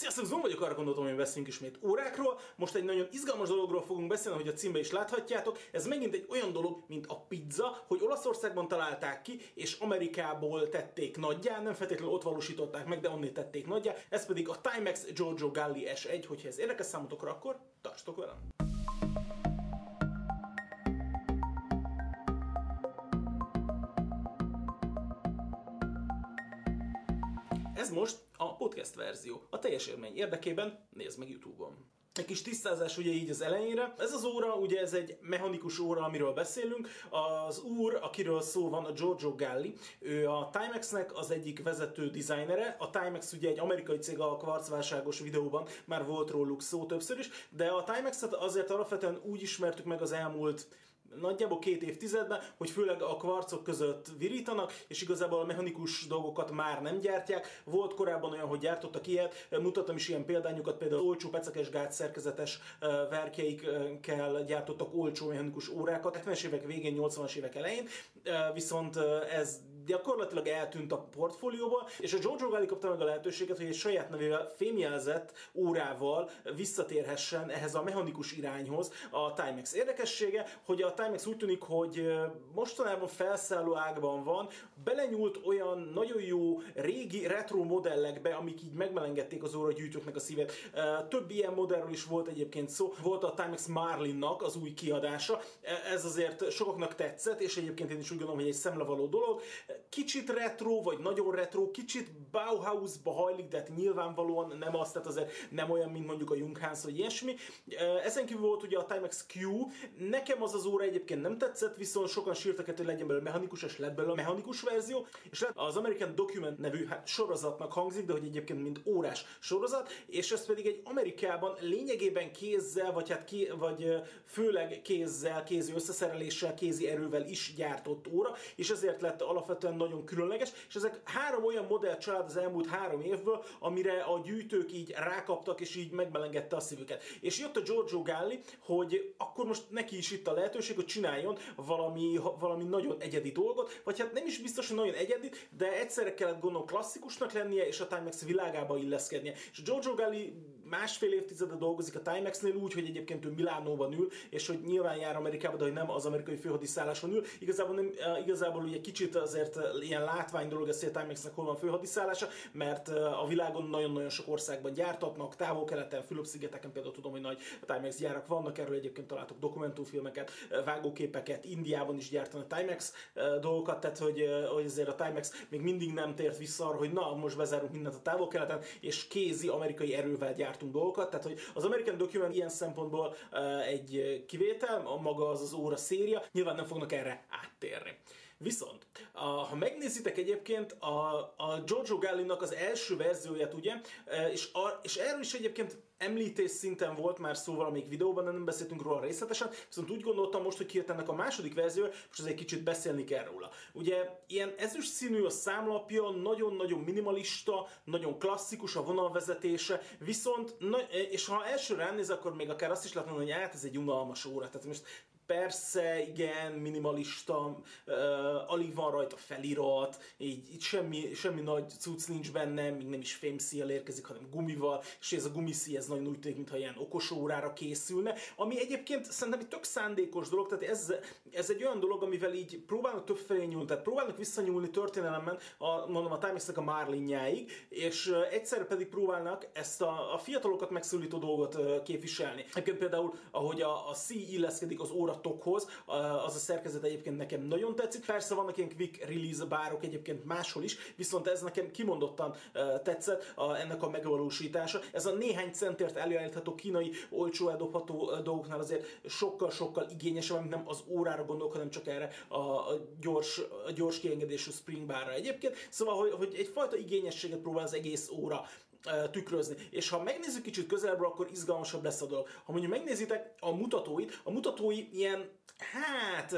Sziasztok, Zoom vagyok, arra gondoltam, hogy beszélünk ismét órákról. Most egy nagyon izgalmas dologról fogunk beszélni, hogy a címbe is láthatjátok. Ez megint egy olyan dolog, mint a pizza, hogy Olaszországban találták ki, és Amerikából tették nagyjá, nem feltétlenül ott valósították meg, de onnét tették nagyjá. Ez pedig a Timex Giorgio Galli S1, hogyha ez érdekes számotokra, akkor tartsatok velem! Ez most a podcast verzió. A teljes élmény érdekében nézd meg YouTube-on. Egy kis tisztázás ugye így az elejére. Ez az óra, ugye ez egy mechanikus óra, amiről beszélünk. Az úr, akiről szó van, a Giorgio Galli. Ő a Timex-nek az egyik vezető designere. A Timex ugye egy amerikai cég a kvarcválságos videóban, már volt róluk szó többször is, de a Timex-et azért alapvetően úgy ismertük meg az elmúlt nagyjából két évtizedben, hogy főleg a kvarcok között virítanak, és igazából a mechanikus dolgokat már nem gyártják. Volt korábban olyan, hogy gyártottak ilyet, mutattam is ilyen példányokat, például olcsó pecekes gát szerkezetes verkeikkel gyártottak olcsó mechanikus órákat, 70-es évek végén, 80-as évek elején, viszont ez gyakorlatilag eltűnt a portfólióból, és a Giorgio Galli kapta meg a lehetőséget, hogy egy saját nevével fémjelzett órával visszatérhessen ehhez a mechanikus irányhoz a Timex. Érdekessége, hogy a Timex úgy tűnik, hogy mostanában felszálló ágban van, belenyúlt olyan nagyon jó régi retro modellekbe, amik így megmelengedték az óragyűjtőknek a szívét. Több ilyen modellről is volt egyébként szó. Volt a Timex Marlinnak az új kiadása. Ez azért sokaknak tetszett, és egyébként én is úgy gondolom, hogy egy szemlevaló dolog kicsit retro, vagy nagyon retro, kicsit Bauhausba hajlik, de hát nyilvánvalóan nem az, tehát azért nem olyan, mint mondjuk a Junghans, vagy ilyesmi. Ezen kívül volt ugye a Timex Q, nekem az az óra egyébként nem tetszett, viszont sokan sírtak, hogy legyen belőle mechanikus, és lett belőle mechanikus verzió, és lett az American Document nevű hát, sorozatnak hangzik, de hogy egyébként mint órás sorozat, és ez pedig egy Amerikában lényegében kézzel, vagy hát ké, vagy főleg kézzel, kézi összeszereléssel, kézi erővel is gyártott óra, és ezért lett alapvetően nagyon különleges, és ezek három olyan modell család az elmúlt három évből, amire a gyűjtők így rákaptak, és így megmelengedte a szívüket. És jött a Giorgio Galli, hogy akkor most neki is itt a lehetőség, hogy csináljon valami, valami nagyon egyedi dolgot, vagy hát nem is biztos, hogy nagyon egyedi, de egyszerre kellett gondolom klasszikusnak lennie, és a Timex világába illeszkednie. És Giorgio Galli másfél évtizede dolgozik a Timex-nél úgy, hogy egyébként ő Milánóban ül, és hogy nyilván jár Amerikába, de hogy nem az amerikai főhadiszálláson ül. Igazából, nem, igazából ugye kicsit azért ilyen látvány dolog ez, hogy a Timexnek hol van főhadiszállása, mert a világon nagyon-nagyon sok országban gyártatnak, távol-keleten, Fülöp-szigeteken például tudom, hogy nagy Timex gyárak vannak, erről egyébként találtok dokumentumfilmeket, vágóképeket, Indiában is gyártanak Timex dolgokat, tehát hogy, hogy azért a Timex még mindig nem tért vissza arra, hogy na, most bezárunk mindent a távol-keleten, és kézi amerikai erővel gyártunk dolgokat, tehát hogy az American Document ilyen szempontból egy kivétel, maga az az óra széria, nyilván nem fognak erre áttérni. Viszont, ha megnézitek egyébként a, a Giorgio Gallinak az első verzióját, ugye, és, a, és erről is egyébként említés szinten volt már szó valamelyik videóban, de nem beszéltünk róla részletesen, viszont úgy gondoltam most, hogy kijött ennek a második verzió, most azért kicsit beszélni kell róla. Ugye ilyen ezüst színű a számlapja, nagyon-nagyon minimalista, nagyon klasszikus a vonalvezetése, viszont, na, és ha első ránéz, akkor még akár azt is lehet mondani, hogy hát ez egy unalmas óra. Tehát most persze, igen, minimalista, uh, alig van rajta felirat, így, így semmi, semmi nagy cucc nincs benne, még nem is fémszíjjel érkezik, hanem gumival, és ez a gumiszíj, ez nagyon úgy tűnik, mintha ilyen okos órára készülne, ami egyébként szerintem egy tök szándékos dolog, tehát ez, ez egy olyan dolog, amivel így próbálnak többfelé nyúlni, tehát próbálnak visszanyúlni történelemben, a, mondom a timex a Marlinjáig, és uh, egyszerre pedig próbálnak ezt a, a fiatalokat megszólító dolgot uh, képviselni. Egyébként például, ahogy a, a C illeszkedik az óra tokhoz, az a szerkezet egyébként nekem nagyon tetszik. Persze vannak ilyen quick release bárok egyébként máshol is, viszont ez nekem kimondottan tetszett ennek a megvalósítása. Ez a néhány centért előállítható kínai olcsó eldobható dolgoknál azért sokkal-sokkal igényesebb, nem az órára gondolok, hanem csak erre a gyors, a gyors kiengedésű spring barra egyébként. Szóval, hogy, hogy egyfajta igényességet próbál az egész óra tükrözni. És ha megnézzük kicsit közelebbről, akkor izgalmasabb lesz a dolog. Ha mondjuk megnézitek a mutatóit, a mutatói ilyen hát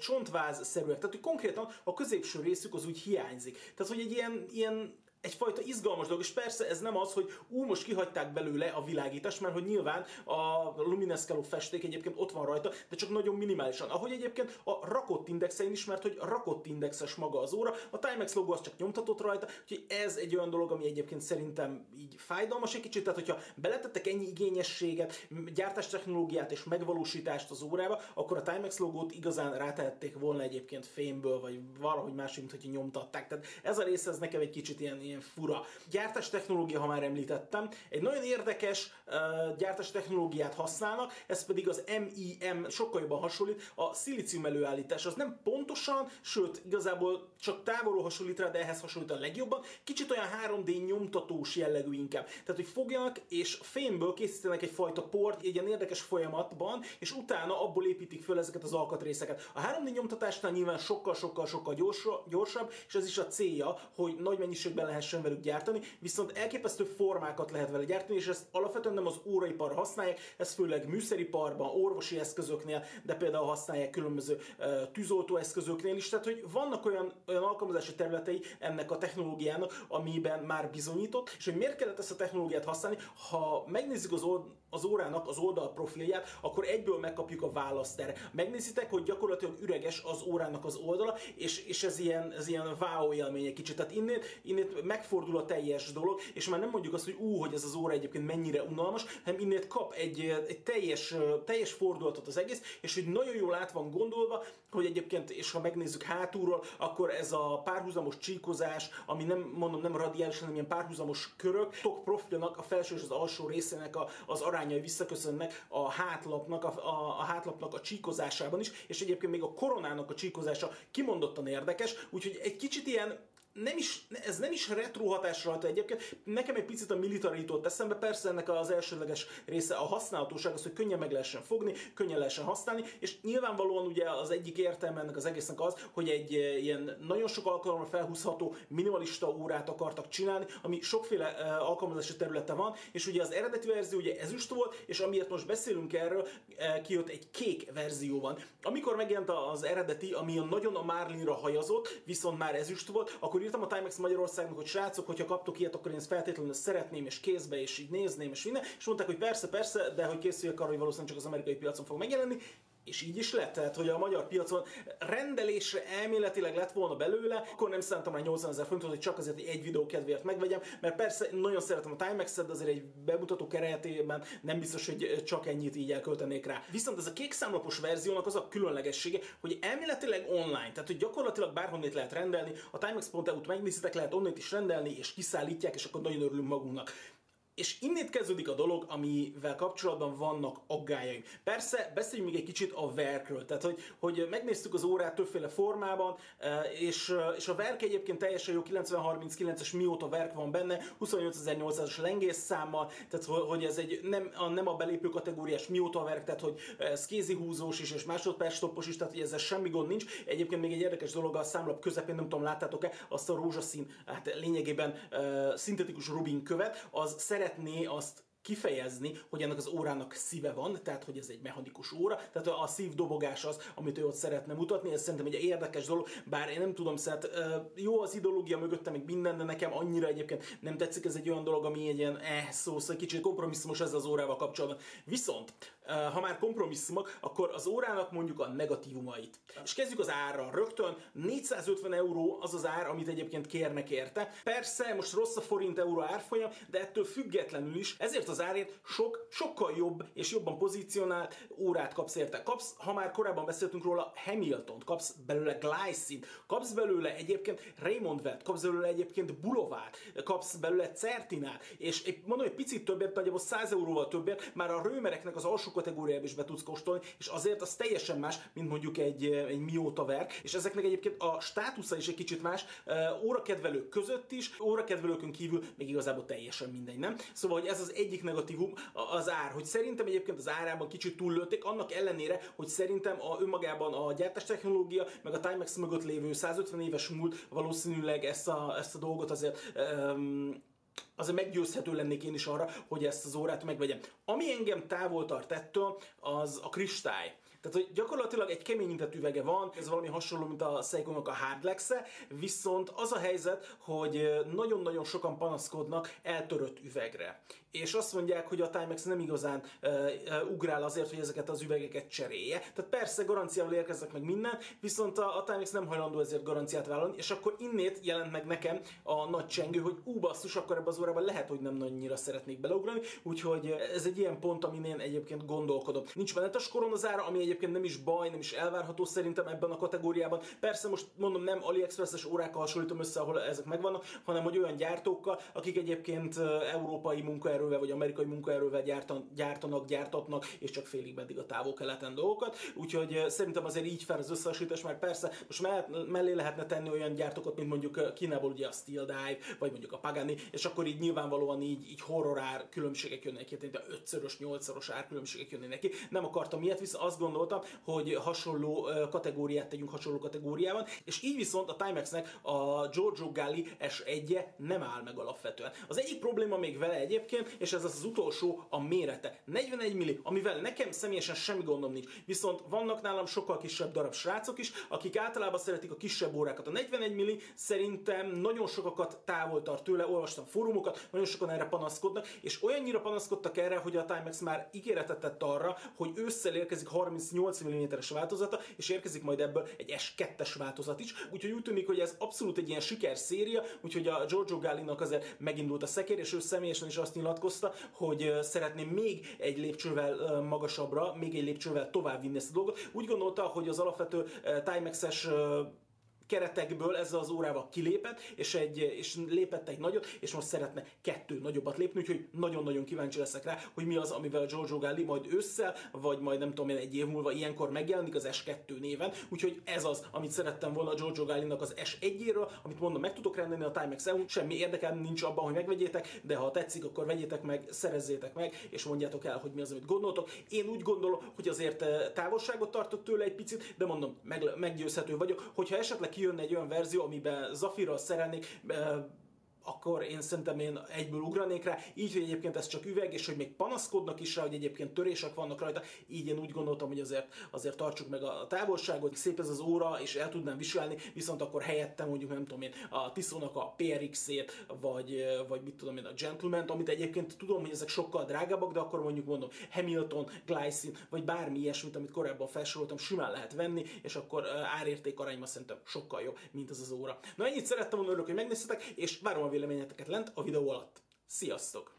csontváz-szerűek. Tehát, hogy konkrétan a középső részük az úgy hiányzik. Tehát, hogy egy ilyen, ilyen egyfajta izgalmas dolog, és persze ez nem az, hogy ú, most kihagyták belőle a világítást, mert hogy nyilván a luminescalo festék egyébként ott van rajta, de csak nagyon minimálisan. Ahogy egyébként a rakott indexein is, mert hogy rakott indexes maga az óra, a Timex logo az csak nyomtatott rajta, úgyhogy ez egy olyan dolog, ami egyébként szerintem így fájdalmas egy kicsit, tehát hogyha beletettek ennyi igényességet, gyártás technológiát és megvalósítást az órába, akkor a Timex logót igazán rátehették volna egyébként fémből, vagy valahogy máshogy, mint hogy nyomtatták. Tehát ez a része ez nekem egy kicsit ilyen, ilyen fura. Gyártás technológia, ha már említettem, egy nagyon érdekes uh, gyártás technológiát használnak, ez pedig az MIM, sokkal jobban hasonlít, a szilícium előállítás. Az nem pontosan, sőt, igazából csak távolról hasonlít rá, de ehhez hasonlít a legjobban. Kicsit olyan 3D nyomtatós jellegű inkább. Tehát, hogy fogjanak és fémből készítenek egyfajta port egy ilyen érdekes folyamatban, és utána abból építik föl ezeket az alkatrészeket. A 3D nyomtatásnál nyilván sokkal-sokkal-sokkal gyorsabb, és ez is a célja, hogy nagy mennyiségben lehessen velük gyártani, viszont elképesztő formákat lehet vele gyártani, és ezt alapvetően nem az óraipar használják, ez főleg műszeriparban, orvosi eszközöknél, de például használják különböző uh, tűzoltó eszközöknél is, tehát hogy vannak olyan, olyan alkalmazási területei ennek a technológiának, amiben már bizonyított, és hogy miért kellett ezt a technológiát használni, ha megnézzük az, old, az órának az oldal profilját, akkor egyből megkapjuk a választ erre. Megnézitek, hogy gyakorlatilag üreges az órának az oldala, és, és ez ilyen, ez ilyen wow élmény egy kicsit. Tehát innét, innét megfordul a teljes dolog, és már nem mondjuk azt, hogy ú, hogy ez az óra egyébként mennyire unalmas, hanem innét kap egy, egy teljes, teljes fordulatot az egész, és hogy nagyon jól át van gondolva, hogy egyébként, és ha megnézzük hátulról, akkor ez a párhuzamos csíkozás, ami nem mondom nem radiális, hanem ilyen párhuzamos körök, tok profilnak a felső és az alsó részének a, az arányai visszaköszönnek a hátlapnak, a, a, a hátlapnak a csíkozásában is, és egyébként még a koronának a csíkozása kimondottan érdekes, úgyhogy egy kicsit ilyen nem is, ez nem is retro hatás rajta egyébként. Nekem egy picit a militarítót eszembe, persze ennek az elsőleges része a használhatóság, az, hogy könnyen meg lehessen fogni, könnyen lehessen használni, és nyilvánvalóan ugye az egyik értelme ennek az egésznek az, hogy egy eh, ilyen nagyon sok alkalomra felhúzható minimalista órát akartak csinálni, ami sokféle uh, alkalmazási területe van, és ugye az eredeti verzió ugye ezüst volt, és amiért most beszélünk erről, uh, kijött egy kék verzió van. Amikor megjelent az eredeti, ami nagyon a Marlinra hajazott, viszont már ezüst volt, akkor akkor írtam a Timex Magyarországnak, hogy srácok, hogyha kaptok ilyet, akkor én ezt feltétlenül szeretném, és kézbe, és így nézném, és minden. És mondták, hogy persze, persze, de hogy készüljek arra, hogy valószínűleg csak az amerikai piacon fog megjelenni és így is lett, tehát hogy a magyar piacon rendelésre elméletileg lett volna belőle, akkor nem szántam már 80 ezer fontot, hogy csak azért hogy egy videó kedvéért megvegyem, mert persze nagyon szeretem a Timex-et, de azért egy bemutató keretében nem biztos, hogy csak ennyit így elköltenék rá. Viszont ez a kék számlapos verziónak az a különlegessége, hogy elméletileg online, tehát hogy gyakorlatilag bárhonnét lehet rendelni, a timex.eu-t megnézitek, lehet onnét is rendelni, és kiszállítják, és akkor nagyon örülünk magunknak. És innét kezdődik a dolog, amivel kapcsolatban vannak aggájaim. Persze, beszéljünk még egy kicsit a verkről, tehát hogy, hogy megnéztük az órát többféle formában, eh, és, eh, és a verk egyébként teljesen jó, 9039-es mióta verk van benne, 28800-as lengésszámmal, tehát hogy ez egy nem a, nem a belépő kategóriás mióta verk, tehát hogy ez kézi húzós is, és másodperc stoppos is, tehát hogy ezzel semmi gond nincs. Egyébként még egy érdekes dolog a számlap közepén, nem tudom, láttátok-e, azt a rózsaszín, hát lényegében uh, szintetikus rubin követ, az szeretné azt kifejezni, hogy ennek az órának szíve van, tehát hogy ez egy mechanikus óra, tehát a szív dobogás az, amit ő ott szeretne mutatni, ez szerintem egy érdekes dolog, bár én nem tudom, szóval jó az ideológia mögötte még minden, de nekem annyira egyébként nem tetszik, ez egy olyan dolog, ami egy ilyen eh, szó, szóval kicsit kompromisszumos ez az órával kapcsolatban. Viszont ha már kompromisszumok, akkor az órának mondjuk a negatívumait. És kezdjük az árra. Rögtön 450 euró az az ár, amit egyébként kérnek érte. Persze, most rossz a forint euró árfolyam, de ettől függetlenül is, ezért az árért sok, sokkal jobb és jobban pozícionált órát kapsz érte. Kapsz, ha már korábban beszéltünk róla, Hamilton, kapsz belőle Glycine, kapsz belőle egyébként Raymond Vett, kapsz belőle egyébként Bulovát, kapsz belőle Certinát, és egy, mondom, egy picit többet, nagyjából 100 euróval többet, már a rőmereknek az alsó kategóriába is be tudsz kóstolni, és azért az teljesen más, mint mondjuk egy, egy Mióta verk, és ezeknek egyébként a státusza is egy kicsit más, órakedvelők között is, órakedvelőkön kívül még igazából teljesen mindegy, nem? Szóval, hogy ez az egyik negatívum az ár, hogy szerintem egyébként az árában kicsit túllőtték, annak ellenére, hogy szerintem a önmagában a gyártás technológia, meg a Timex mögött lévő 150 éves múlt valószínűleg ezt a, ezt a dolgot azért um, azért meggyőzhető lennék én is arra, hogy ezt az órát megvegyem. Ami engem távol tart ettől, az a kristály. Tehát, hogy gyakorlatilag egy keményített üvege van, ez valami hasonló, mint a Seiko-nak a Hardlex-e, viszont az a helyzet, hogy nagyon-nagyon sokan panaszkodnak eltörött üvegre. És azt mondják, hogy a Timex nem igazán uh, ugrál azért, hogy ezeket az üvegeket cserélje. Tehát persze garanciával érkeznek meg minden, viszont a, a Timex nem hajlandó ezért garanciát vállalni, és akkor innét jelent meg nekem a nagy csengő, hogy ú, basszus, akkor ebbe az órában lehet, hogy nem annyira szeretnék beleugrani, úgyhogy ez egy ilyen pont, amin én egyébként gondolkodom. Nincs a koronazára, ami egyébként nem is baj, nem is elvárható szerintem ebben a kategóriában. Persze most mondom, nem AliExpress-es órákkal hasonlítom össze, ahol ezek megvannak, hanem hogy olyan gyártókkal, akik egyébként európai munkaerővel vagy amerikai munkaerővel gyártanak, gyártatnak, és csak félig meddig a távol-keleten dolgokat. Úgyhogy szerintem azért így fel az összehasonlítás, mert persze most mellé lehetne tenni olyan gyártókat, mint mondjuk Kínából ugye a Steel Dive, vagy mondjuk a Pagani, és akkor így nyilvánvalóan így, így horror ár különbségek jönnek tehát ötszörös, nyolcszoros ár különbségek jönnek ki. Nem akartam ilyet, viszont azt gondoltam, hogy hasonló kategóriát tegyünk hasonló kategóriában, és így viszont a Timexnek a Giorgio Galli S1-je nem áll meg alapvetően. Az egyik probléma még vele egyébként, és ez az, az utolsó, a mérete. 41 milli, amivel nekem személyesen semmi gondom nincs. Viszont vannak nálam sokkal kisebb darab srácok is, akik általában szeretik a kisebb órákat. A 41 milli szerintem nagyon sokakat távol tart tőle, olvastam fórumokat, nagyon sokan erre panaszkodnak, és olyannyira panaszkodtak erre, hogy a Timex már ígéretet tett arra, hogy ősszel érkezik 38 mm-es változata, és érkezik majd ebből egy S2-es változat is. Úgyhogy úgy tűnik, hogy ez abszolút egy ilyen siker széria, úgyhogy a Giorgio Gallinak azért megindult a szekér, és ő személyesen is azt nyilatkozta, hogy szeretné még egy lépcsővel magasabbra, még egy lépcsővel tovább vinni ezt a dolgot. Úgy gondolta, hogy az alapvető Timex-es keretekből ezzel az órával kilépett, és, egy, és lépett egy nagyot, és most szeretne kettő nagyobbat lépni, úgyhogy nagyon-nagyon kíváncsi leszek rá, hogy mi az, amivel Giorgio Galli majd ősszel, vagy majd nem tudom én egy év múlva ilyenkor megjelenik az S2 néven, úgyhogy ez az, amit szerettem volna Giorgio Gallinak az S1-éről, amit mondom, meg tudok rendelni a Timex EU, semmi érdekel nincs abban, hogy megvegyétek, de ha tetszik, akkor vegyétek meg, szerezzétek meg, és mondjátok el, hogy mi az, amit gondoltok. Én úgy gondolom, hogy azért eh, távolságot tartok tőle egy picit, de mondom, meg, meggyőzhető vagyok, hogyha esetleg kijönne egy olyan verzió, amiben Zafirral szerelnék, akkor én szerintem én egyből ugranék rá, így, hogy egyébként ez csak üveg, és hogy még panaszkodnak is rá, hogy egyébként törések vannak rajta, így én úgy gondoltam, hogy azért, azért tartsuk meg a távolságot, szép ez az óra, és el tudnám viselni, viszont akkor helyettem mondjuk nem tudom én a Tiszónak a PRX-ét, vagy, vagy mit tudom én a Gentleman, amit egyébként tudom, hogy ezek sokkal drágábbak, de akkor mondjuk mondom Hamilton, Glycine, vagy bármi ilyesmit, amit korábban felsoroltam, simán lehet venni, és akkor árérték arányban szerintem sokkal jobb, mint az az óra. Na ennyit szerettem volna, örülök, hogy megnéztetek, és várom a véleményeteket lent a videó alatt. Sziasztok!